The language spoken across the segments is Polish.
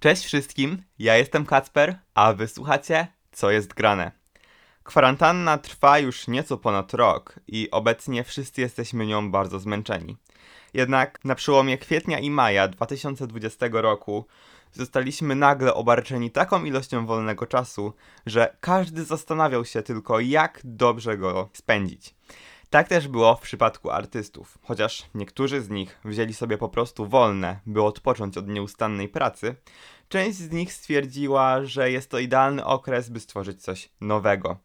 Cześć wszystkim, ja jestem Kacper, a wysłuchacie Co jest grane. Kwarantanna trwa już nieco ponad rok i obecnie wszyscy jesteśmy nią bardzo zmęczeni. Jednak na przełomie kwietnia i maja 2020 roku zostaliśmy nagle obarczeni taką ilością wolnego czasu, że każdy zastanawiał się tylko, jak dobrze go spędzić. Tak też było w przypadku artystów, chociaż niektórzy z nich wzięli sobie po prostu wolne, by odpocząć od nieustannej pracy, część z nich stwierdziła, że jest to idealny okres, by stworzyć coś nowego.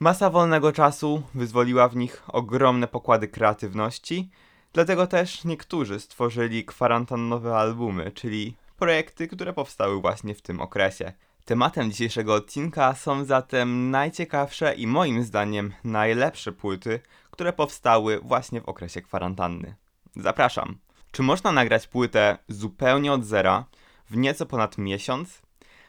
Masa wolnego czasu wyzwoliła w nich ogromne pokłady kreatywności, dlatego też niektórzy stworzyli kwarantannowe albumy, czyli projekty, które powstały właśnie w tym okresie. Tematem dzisiejszego odcinka są zatem najciekawsze i moim zdaniem najlepsze płyty, które powstały właśnie w okresie kwarantanny. Zapraszam. Czy można nagrać płytę zupełnie od zera w nieco ponad miesiąc?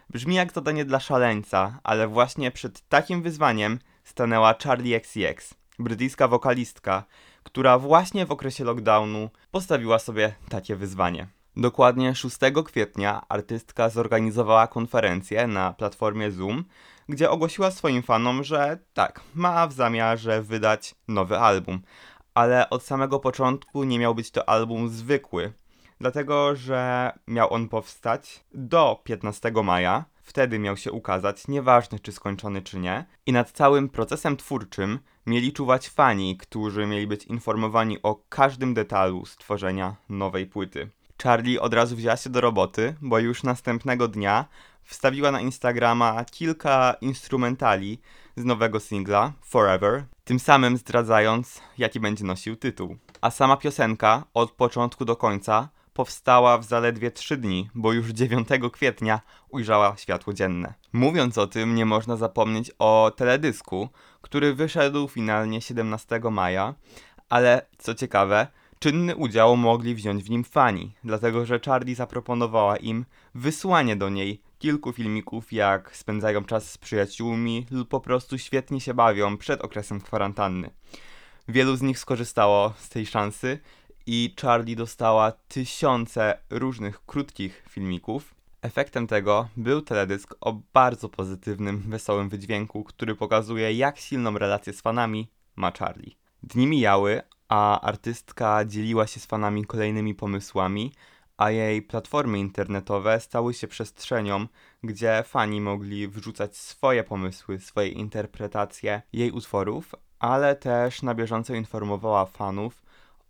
Brzmi jak zadanie dla szaleńca, ale właśnie przed takim wyzwaniem stanęła Charlie XCX, brytyjska wokalistka, która właśnie w okresie lockdownu postawiła sobie takie wyzwanie. Dokładnie 6 kwietnia artystka zorganizowała konferencję na platformie Zoom, gdzie ogłosiła swoim fanom, że tak, ma w zamiarze wydać nowy album. Ale od samego początku nie miał być to album zwykły, dlatego że miał on powstać do 15 maja. Wtedy miał się ukazać, nieważne czy skończony czy nie, i nad całym procesem twórczym mieli czuwać fani, którzy mieli być informowani o każdym detalu stworzenia nowej płyty. Charlie od razu wzięła się do roboty, bo już następnego dnia wstawiła na Instagrama kilka instrumentali z nowego singla Forever, tym samym zdradzając, jaki będzie nosił tytuł. A sama piosenka od początku do końca powstała w zaledwie 3 dni, bo już 9 kwietnia ujrzała światło dzienne. Mówiąc o tym, nie można zapomnieć o teledysku, który wyszedł finalnie 17 maja, ale co ciekawe, Czynny udział mogli wziąć w nim fani, dlatego że Charlie zaproponowała im wysłanie do niej kilku filmików, jak spędzają czas z przyjaciółmi lub po prostu świetnie się bawią przed okresem kwarantanny. Wielu z nich skorzystało z tej szansy i Charlie dostała tysiące różnych krótkich filmików. Efektem tego był teledysk o bardzo pozytywnym, wesołym wydźwięku, który pokazuje, jak silną relację z fanami ma Charlie. Dni mijały, a artystka dzieliła się z fanami kolejnymi pomysłami, a jej platformy internetowe stały się przestrzenią, gdzie fani mogli wrzucać swoje pomysły, swoje interpretacje jej utworów, ale też na bieżąco informowała fanów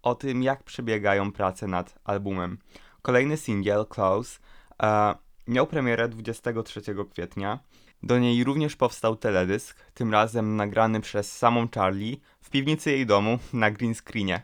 o tym, jak przebiegają prace nad albumem. Kolejny singiel, Close, e, miał premierę 23 kwietnia do niej również powstał teledysk, tym razem nagrany przez samą Charlie w piwnicy jej domu na green screenie.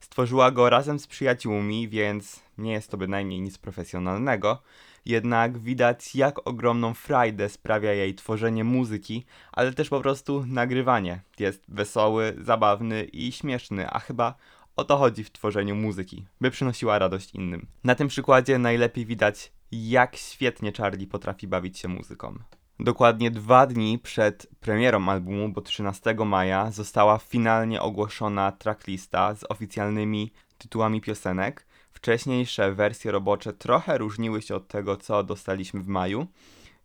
Stworzyła go razem z przyjaciółmi, więc nie jest to bynajmniej nic profesjonalnego. Jednak widać, jak ogromną frajdę sprawia jej tworzenie muzyki, ale też po prostu nagrywanie. Jest wesoły, zabawny i śmieszny, a chyba o to chodzi w tworzeniu muzyki, by przynosiła radość innym. Na tym przykładzie najlepiej widać, jak świetnie Charlie potrafi bawić się muzyką. Dokładnie dwa dni przed premierą albumu, bo 13 maja, została finalnie ogłoszona tracklista z oficjalnymi tytułami piosenek. Wcześniejsze wersje robocze trochę różniły się od tego, co dostaliśmy w maju,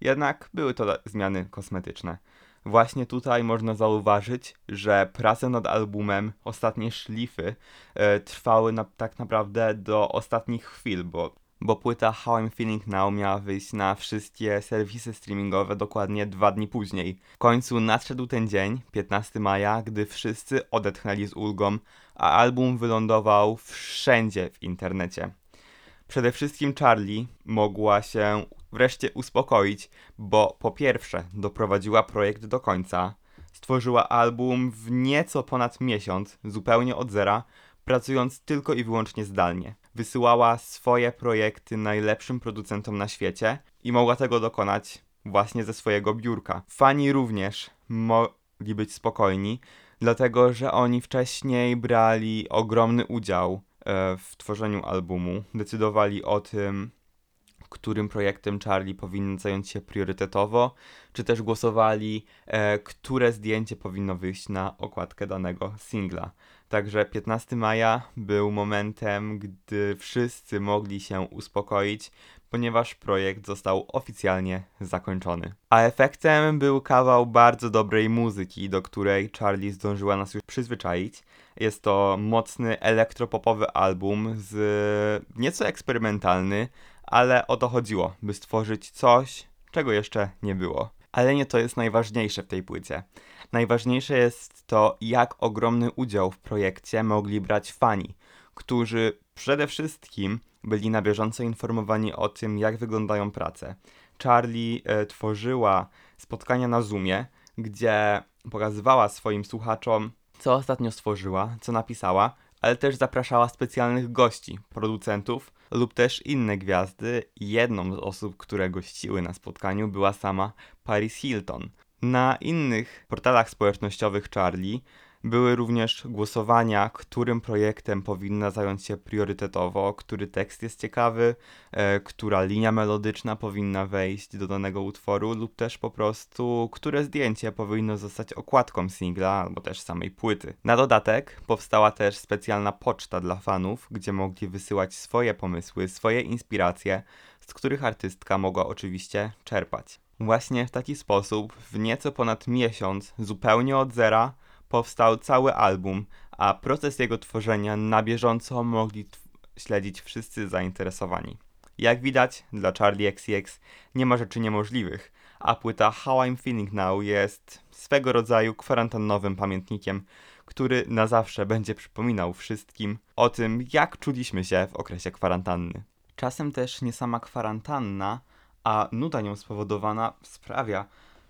jednak były to zmiany kosmetyczne. Właśnie tutaj można zauważyć, że prace nad albumem, ostatnie szlify, e, trwały na, tak naprawdę do ostatnich chwil, bo bo płyta How I'm Feeling Now miała wyjść na wszystkie serwisy streamingowe dokładnie dwa dni później. W końcu nadszedł ten dzień, 15 maja, gdy wszyscy odetchnęli z ulgą, a album wylądował wszędzie w internecie. Przede wszystkim Charlie mogła się wreszcie uspokoić, bo po pierwsze doprowadziła projekt do końca, stworzyła album w nieco ponad miesiąc, zupełnie od zera, pracując tylko i wyłącznie zdalnie wysyłała swoje projekty najlepszym producentom na świecie i mogła tego dokonać właśnie ze swojego biurka. Fani również mogli być spokojni, dlatego że oni wcześniej brali ogromny udział e, w tworzeniu albumu, decydowali o tym, którym projektem Charlie powinien zająć się priorytetowo, czy też głosowali, e, które zdjęcie powinno wyjść na okładkę danego singla. Także 15 maja był momentem, gdy wszyscy mogli się uspokoić, ponieważ projekt został oficjalnie zakończony. A efektem był kawał bardzo dobrej muzyki, do której Charlie zdążyła nas już przyzwyczaić. Jest to mocny elektropopowy album z nieco eksperymentalny, ale o to chodziło, by stworzyć coś, czego jeszcze nie było. Ale nie to jest najważniejsze w tej płycie. Najważniejsze jest to, jak ogromny udział w projekcie mogli brać fani, którzy przede wszystkim byli na bieżąco informowani o tym, jak wyglądają prace. Charlie e, tworzyła spotkania na Zoomie, gdzie pokazywała swoim słuchaczom, co ostatnio stworzyła, co napisała, ale też zapraszała specjalnych gości, producentów lub też inne gwiazdy. Jedną z osób, które gościły na spotkaniu była sama Paris Hilton. Na innych portalach społecznościowych Charlie były również głosowania, którym projektem powinna zająć się priorytetowo, który tekst jest ciekawy, e, która linia melodyczna powinna wejść do danego utworu, lub też po prostu, które zdjęcie powinno zostać okładką singla albo też samej płyty. Na dodatek powstała też specjalna poczta dla fanów, gdzie mogli wysyłać swoje pomysły, swoje inspiracje, z których artystka mogła oczywiście czerpać. Właśnie w taki sposób, w nieco ponad miesiąc, zupełnie od zera, powstał cały album, a proces jego tworzenia na bieżąco mogli śledzić wszyscy zainteresowani. Jak widać, dla Charlie XCX nie ma rzeczy niemożliwych, a płyta How I'm Feeling Now jest swego rodzaju kwarantannowym pamiętnikiem, który na zawsze będzie przypominał wszystkim o tym, jak czuliśmy się w okresie kwarantanny. Czasem też nie sama kwarantanna, a nuda nią spowodowana sprawia,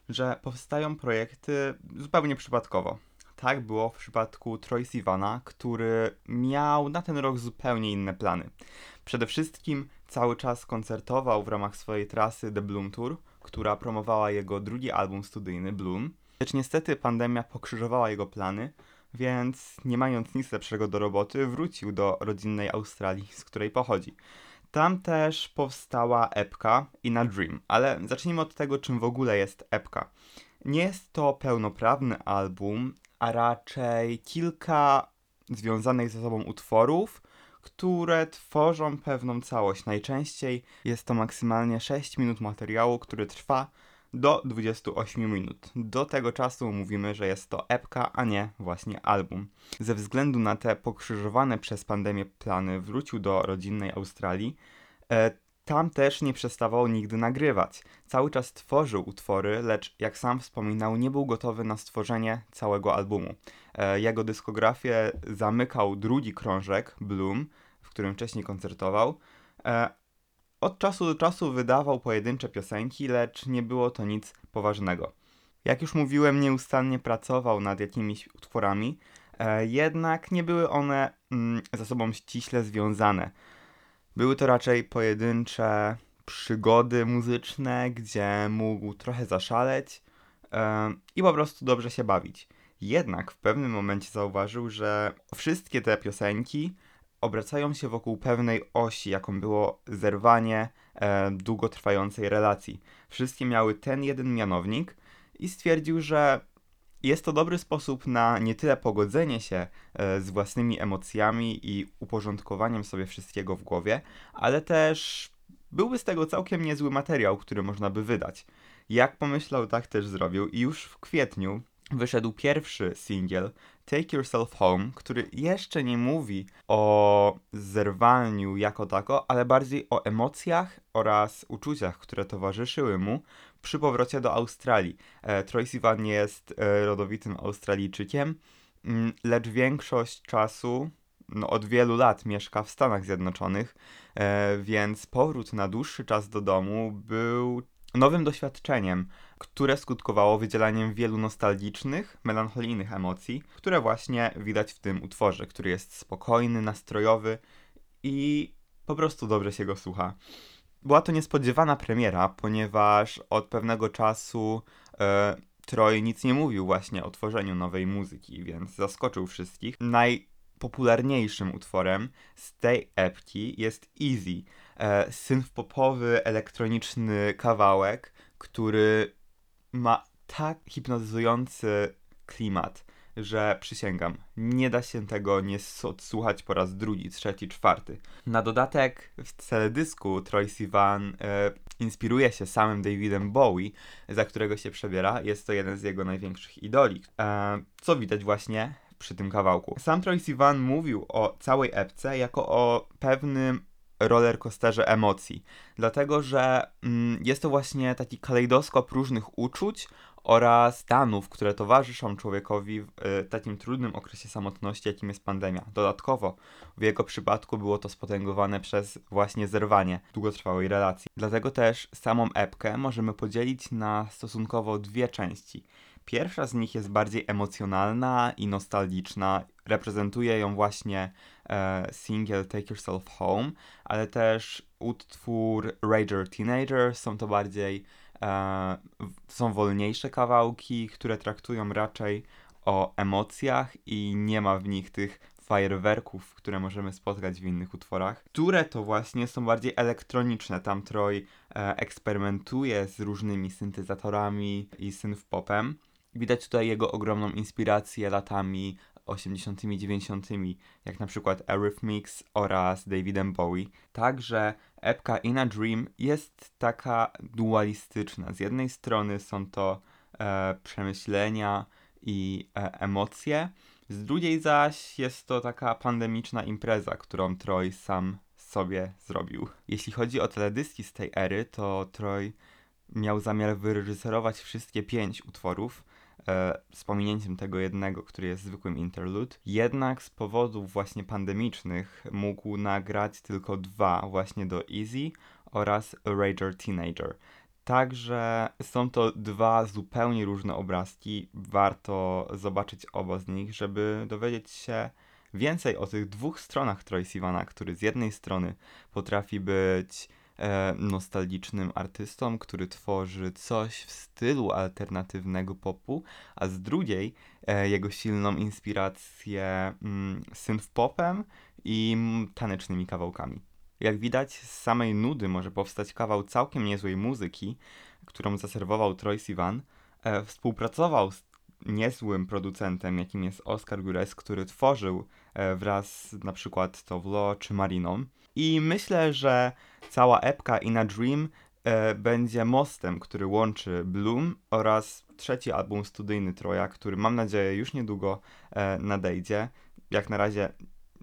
że powstają projekty zupełnie przypadkowo. Tak było w przypadku Troy Sivana, który miał na ten rok zupełnie inne plany. Przede wszystkim cały czas koncertował w ramach swojej trasy The Bloom Tour, która promowała jego drugi album studyjny Bloom. Lecz niestety pandemia pokrzyżowała jego plany, więc nie mając nic lepszego do roboty, wrócił do rodzinnej Australii, z której pochodzi. Tam też powstała epka In a Dream, ale zacznijmy od tego, czym w ogóle jest epka. Nie jest to pełnoprawny album, a raczej kilka związanych ze sobą utworów, które tworzą pewną całość. Najczęściej jest to maksymalnie 6 minut materiału, który trwa do 28 minut. Do tego czasu mówimy, że jest to epka, a nie właśnie album. Ze względu na te pokrzyżowane przez pandemię plany wrócił do rodzinnej Australii. Tam też nie przestawał nigdy nagrywać. Cały czas tworzył utwory, lecz jak sam wspominał, nie był gotowy na stworzenie całego albumu. E, jego dyskografię zamykał drugi krążek, Bloom, w którym wcześniej koncertował. E, od czasu do czasu wydawał pojedyncze piosenki, lecz nie było to nic poważnego. Jak już mówiłem, nieustannie pracował nad jakimiś utworami, e, jednak nie były one mm, ze sobą ściśle związane. Były to raczej pojedyncze przygody muzyczne, gdzie mógł trochę zaszaleć yy, i po prostu dobrze się bawić. Jednak w pewnym momencie zauważył, że wszystkie te piosenki obracają się wokół pewnej osi, jaką było zerwanie e, długotrwającej relacji. Wszystkie miały ten jeden mianownik i stwierdził, że jest to dobry sposób na nie tyle pogodzenie się e, z własnymi emocjami i uporządkowaniem sobie wszystkiego w głowie, ale też byłby z tego całkiem niezły materiał, który można by wydać. Jak pomyślał, tak też zrobił i już w kwietniu wyszedł pierwszy singiel Take Yourself Home, który jeszcze nie mówi o zerwaniu jako tako, ale bardziej o emocjach oraz uczuciach, które towarzyszyły mu przy powrocie do Australii. E, Troy Sivan jest e, rodowitym Australijczykiem, mm, lecz większość czasu, no od wielu lat mieszka w Stanach Zjednoczonych, e, więc powrót na dłuższy czas do domu był nowym doświadczeniem, które skutkowało wydzielaniem wielu nostalgicznych, melancholijnych emocji, które właśnie widać w tym utworze, który jest spokojny, nastrojowy i po prostu dobrze się go słucha. Była to niespodziewana premiera, ponieważ od pewnego czasu e, Troy nic nie mówił właśnie o tworzeniu nowej muzyki, więc zaskoczył wszystkich. Najpopularniejszym utworem z tej epki jest Easy, e, synth-popowy, elektroniczny kawałek, który ma tak hipnotyzujący klimat, że przysięgam, nie da się tego nie odsłuchać po raz drugi, trzeci, czwarty. Na dodatek w teledysku Troy Sivan e, inspiruje się samym Davidem Bowie, za którego się przebiera. Jest to jeden z jego największych idoli, e, co widać właśnie przy tym kawałku. Sam Troy Sivan mówił o całej epce jako o pewnym rollercoasterze emocji, dlatego że mm, jest to właśnie taki kalejdoskop różnych uczuć oraz stanów, które towarzyszą człowiekowi w y, takim trudnym okresie samotności, jakim jest pandemia. Dodatkowo, w jego przypadku było to spotęgowane przez właśnie zerwanie długotrwałej relacji. Dlatego też samą epkę możemy podzielić na stosunkowo dwie części. Pierwsza z nich jest bardziej emocjonalna i nostalgiczna. Reprezentuje ją właśnie e, single Take Yourself Home, ale też utwór Rager Teenager. Są to bardziej e, są wolniejsze kawałki, które traktują raczej o emocjach i nie ma w nich tych fajerwerków, które możemy spotkać w innych utworach, które to właśnie są bardziej elektroniczne. Tam Troy e, eksperymentuje z różnymi syntezatorami i synth-popem. Widać tutaj jego ogromną inspirację latami 80., 90., jak na przykład Eurythmics oraz Davidem Bowie. Także epka In a Dream jest taka dualistyczna. Z jednej strony są to e, przemyślenia i e, emocje, z drugiej zaś jest to taka pandemiczna impreza, którą Troy sam sobie zrobił. Jeśli chodzi o teledyski z tej ery, to Troy miał zamiar wyreżyserować wszystkie pięć utworów, z pominięciem tego jednego, który jest zwykłym interlude. Jednak z powodów właśnie pandemicznych mógł nagrać tylko dwa właśnie do Easy oraz Rager Teenager. Także są to dwa zupełnie różne obrazki. Warto zobaczyć oba z nich, żeby dowiedzieć się więcej o tych dwóch stronach Troy Sivana, który z jednej strony potrafi być e, nostalgicznym artystą, który tworzy coś w stylu alternatywnego popu, a z drugiej e, jego silną inspirację mm, synth-popem i tanecznymi kawałkami. Jak widać, z samej nudy może powstać kawał całkiem niezłej muzyki, którą zaserwował Troy Sivan. E, współpracował z niezłym producentem, jakim jest Oscar Gures, który tworzył e, wraz na przykład Tovlo czy Mariną. I myślę, że cała epka In a Dream e, będzie mostem, który łączy Bloom oraz trzeci album studyjny Troja, który mam nadzieję już niedługo e, nadejdzie. Jak na razie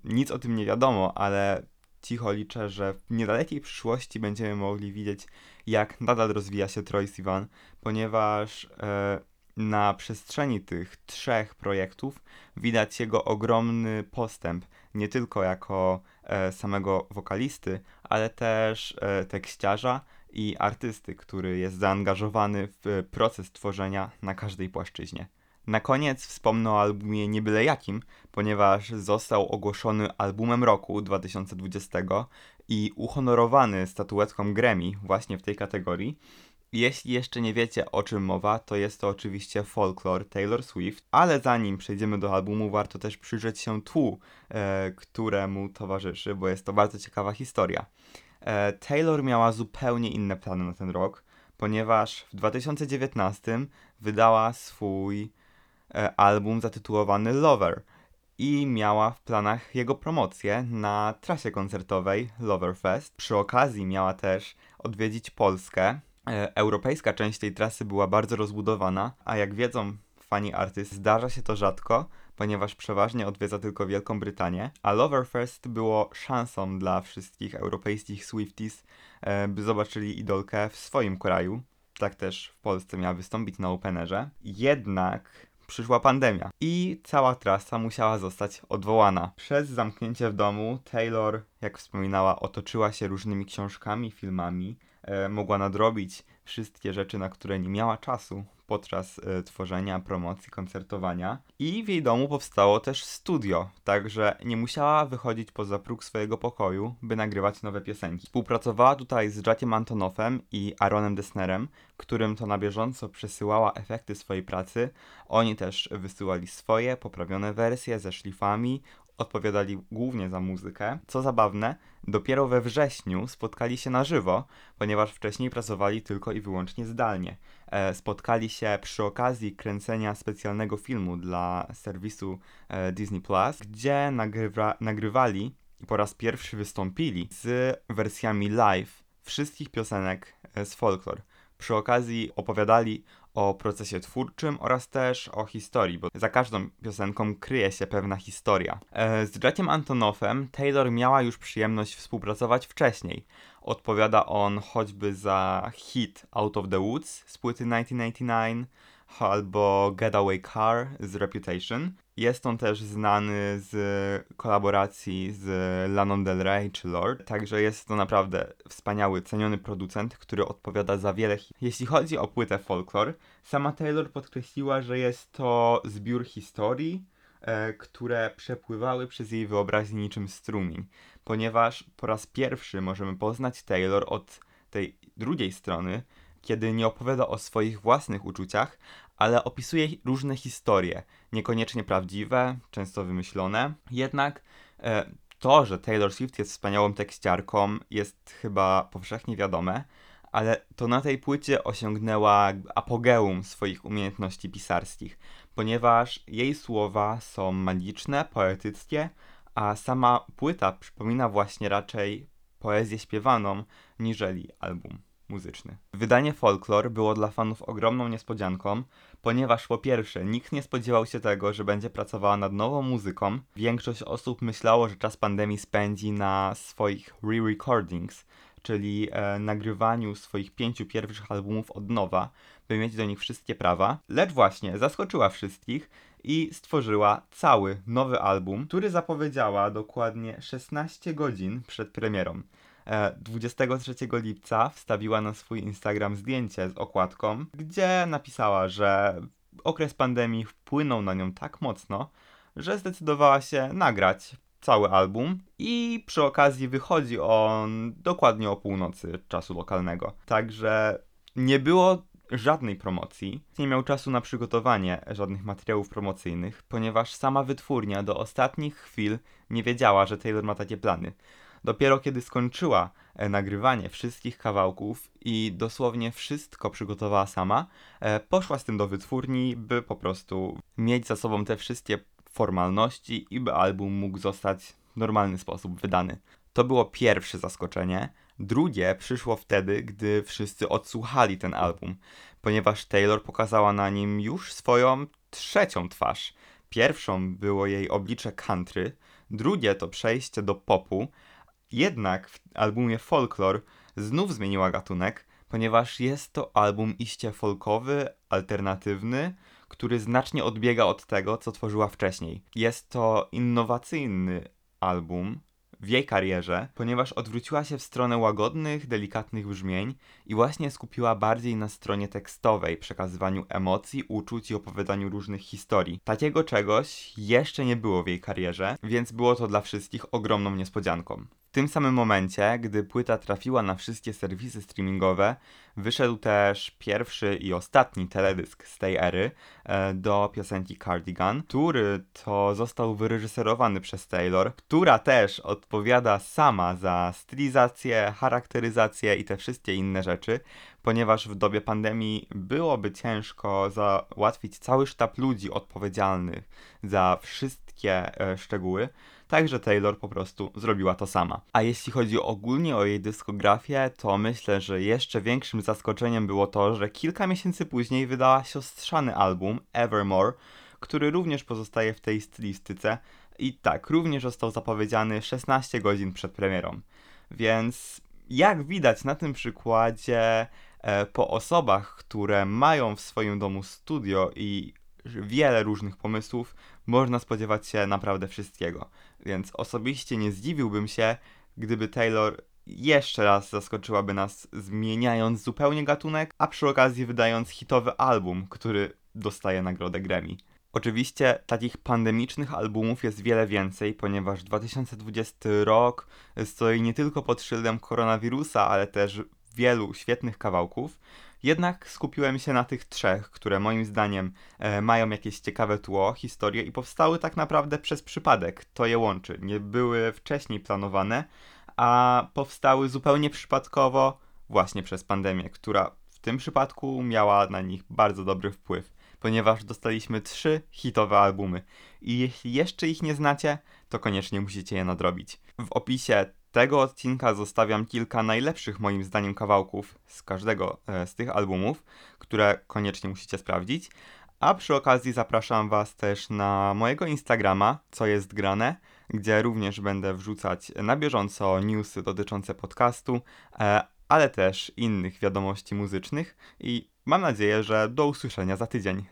nic o tym nie wiadomo, ale cicho liczę, że w niedalekiej przyszłości będziemy mogli widzieć, jak nadal rozwija się Troy Sivan, ponieważ e, na przestrzeni tych trzech projektów widać jego ogromny postęp, nie tylko jako samego wokalisty, ale też e, tekściarza i artysty, który jest zaangażowany w proces tworzenia na każdej płaszczyźnie. Na koniec wspomnę o albumie nie byle jakim, ponieważ został ogłoszony albumem roku 2020 i uhonorowany statuetką Grammy właśnie w tej kategorii. Jeśli jeszcze nie wiecie o czym mowa, to jest to oczywiście Folklore Taylor Swift, ale zanim przejdziemy do albumu, warto też przyjrzeć się tłu, e, któremu towarzyszy, bo jest to bardzo ciekawa historia. E, Taylor miała zupełnie inne plany na ten rok, ponieważ w 2019 wydała swój e, album zatytułowany Lover i miała w planach jego promocję na trasie koncertowej Loverfest. Przy okazji miała też odwiedzić Polskę europejska część tej trasy była bardzo rozbudowana, a jak wiedzą fani artyst, zdarza się to rzadko, ponieważ przeważnie odwiedza tylko Wielką Brytanię, a Loverfest było szansą dla wszystkich europejskich Swifties, e, by zobaczyli idolkę w swoim kraju. Tak też w Polsce miała wystąpić na Openerze. Jednak przyszła pandemia i cała trasa musiała zostać odwołana. Przez zamknięcie w domu Taylor, jak wspominała, otoczyła się różnymi książkami, filmami, e, mogła nadrobić wszystkie rzeczy, na które nie miała czasu podczas e, tworzenia, promocji, koncertowania. I w jej domu powstało też studio, także nie musiała wychodzić poza próg swojego pokoju, by nagrywać nowe piosenki. Współpracowała tutaj z Jackiem Antonoffem i Aaronem Dessnerem, którym to na bieżąco przesyłała efekty swojej pracy. Oni też wysyłali swoje poprawione wersje ze szlifami, odpowiadali głównie za muzykę. Co zabawne, Dopiero we wrześniu spotkali się na żywo, ponieważ wcześniej pracowali tylko i wyłącznie zdalnie. E, spotkali się przy okazji kręcenia specjalnego filmu dla serwisu e, Disney Plus, gdzie nagrywa, nagrywali i po raz pierwszy wystąpili z wersjami live wszystkich piosenek e, z folklore. Przy okazji opowiadali o procesie twórczym oraz też o historii, bo za każdą piosenką kryje się pewna historia. E, z Jackiem Antonoffem Taylor miała już przyjemność współpracować wcześniej. Odpowiada on choćby za hit Out of the Woods z płyty 1999 albo Getaway Car z Reputation. Jest on też znany z kolaboracji z Lanon Del Rey czy Lord, także jest to naprawdę wspaniały, ceniony producent, który odpowiada za wiele. Jeśli chodzi o płytę Folklore, sama Taylor podkreśliła, że jest to zbiór historii, e, które przepływały przez jej wyobraźnię niczym strumień, ponieważ po raz pierwszy możemy poznać Taylor od tej drugiej strony, kiedy nie opowiada o swoich własnych uczuciach, ale opisuje różne historie, niekoniecznie prawdziwe, często wymyślone. Jednak e, to, że Taylor Swift jest wspaniałą tekściarką, jest chyba powszechnie wiadome, ale to na tej płycie osiągnęła apogeum swoich umiejętności pisarskich, ponieważ jej słowa są magiczne, poetyckie, a sama płyta przypomina właśnie raczej poezję śpiewaną niżeli album muzyczny. Wydanie Folklore było dla fanów ogromną niespodzianką, ponieważ po pierwsze nikt nie spodziewał się tego, że będzie pracowała nad nową muzyką. Większość osób myślało, że czas pandemii spędzi na swoich re-recordings, czyli e, nagrywaniu swoich pięciu pierwszych albumów od nowa, by mieć do nich wszystkie prawa. Lecz właśnie zaskoczyła wszystkich i stworzyła cały nowy album, który zapowiedziała dokładnie 16 godzin przed premierą. 23 e, lipca wstawiła na swój Instagram zdjęcie z okładką, gdzie napisała, że okres pandemii wpłynął na nią tak mocno, że zdecydowała się nagrać cały album i przy okazji wychodzi on dokładnie o północy czasu lokalnego. Także nie było żadnej promocji, nie miał czasu na przygotowanie żadnych materiałów promocyjnych, ponieważ sama wytwórnia do ostatnich chwil nie wiedziała, że Taylor ma takie plany. Dopiero kiedy skończyła e, nagrywanie wszystkich kawałków i dosłownie wszystko przygotowała sama, e, poszła z tym do wytwórni, by po prostu mieć za sobą te wszystkie formalności i by album mógł zostać w normalny sposób wydany. To było pierwsze zaskoczenie. Drugie przyszło wtedy, gdy wszyscy odsłuchali ten album, ponieważ Taylor pokazała na nim już swoją trzecią twarz. Pierwszą było jej oblicze country, drugie to przejście do popu, jednak w albumie Folklore znów zmieniła gatunek, ponieważ jest to album iście folkowy, alternatywny, który znacznie odbiega od tego, co tworzyła wcześniej. Jest to innowacyjny album, w jej karierze, ponieważ odwróciła się w stronę łagodnych, delikatnych brzmień i właśnie skupiła bardziej na stronie tekstowej, przekazywaniu emocji, uczuć i opowiadaniu różnych historii. Takiego czegoś jeszcze nie było w jej karierze, więc było to dla wszystkich ogromną niespodzianką tym samym momencie, gdy płyta trafiła na wszystkie serwisy streamingowe, wyszedł też pierwszy i ostatni teledysk z tej ery e, do piosenki Cardigan, który to został wyreżyserowany przez Taylor, która też odpowiada sama za stylizację, charakteryzację i te wszystkie inne rzeczy, ponieważ w dobie pandemii byłoby ciężko załatwić cały sztab ludzi odpowiedzialnych za wszystkie e, szczegóły. Także Taylor po prostu zrobiła to sama. A jeśli chodzi ogólnie o jej dyskografię, to myślę, że jeszcze większym zaskoczeniem było to, że kilka miesięcy później wydała siostrzany album Evermore, który również pozostaje w tej stylistyce i tak, również został zapowiedziany 16 godzin przed premierą. Więc jak widać na tym przykładzie, e, po osobach, które mają w swoim domu studio i wiele różnych pomysłów, można spodziewać się naprawdę wszystkiego. Więc osobiście nie zdziwiłbym się, gdyby Taylor jeszcze raz zaskoczyłaby nas, zmieniając zupełnie gatunek, a przy okazji wydając hitowy album, który dostaje nagrodę Grammy. Oczywiście takich pandemicznych albumów jest wiele więcej, ponieważ 2020 rok stoi nie tylko pod szyldem koronawirusa, ale też wielu świetnych kawałków. Jednak skupiłem się na tych trzech, które moim zdaniem e, mają jakieś ciekawe tło, historię i powstały tak naprawdę przez przypadek. To je łączy. Nie były wcześniej planowane, a powstały zupełnie przypadkowo właśnie przez pandemię, która w tym przypadku miała na nich bardzo dobry wpływ, ponieważ dostaliśmy trzy hitowe albumy. I jeśli jeszcze ich nie znacie, to koniecznie musicie je nadrobić. W opisie tego odcinka zostawiam kilka najlepszych moim zdaniem kawałków z każdego e, z tych albumów, które koniecznie musicie sprawdzić. A przy okazji zapraszam Was też na mojego Instagrama, co jest grane, gdzie również będę wrzucać na bieżąco newsy dotyczące podcastu, e, ale też innych wiadomości muzycznych i mam nadzieję, że do usłyszenia za tydzień.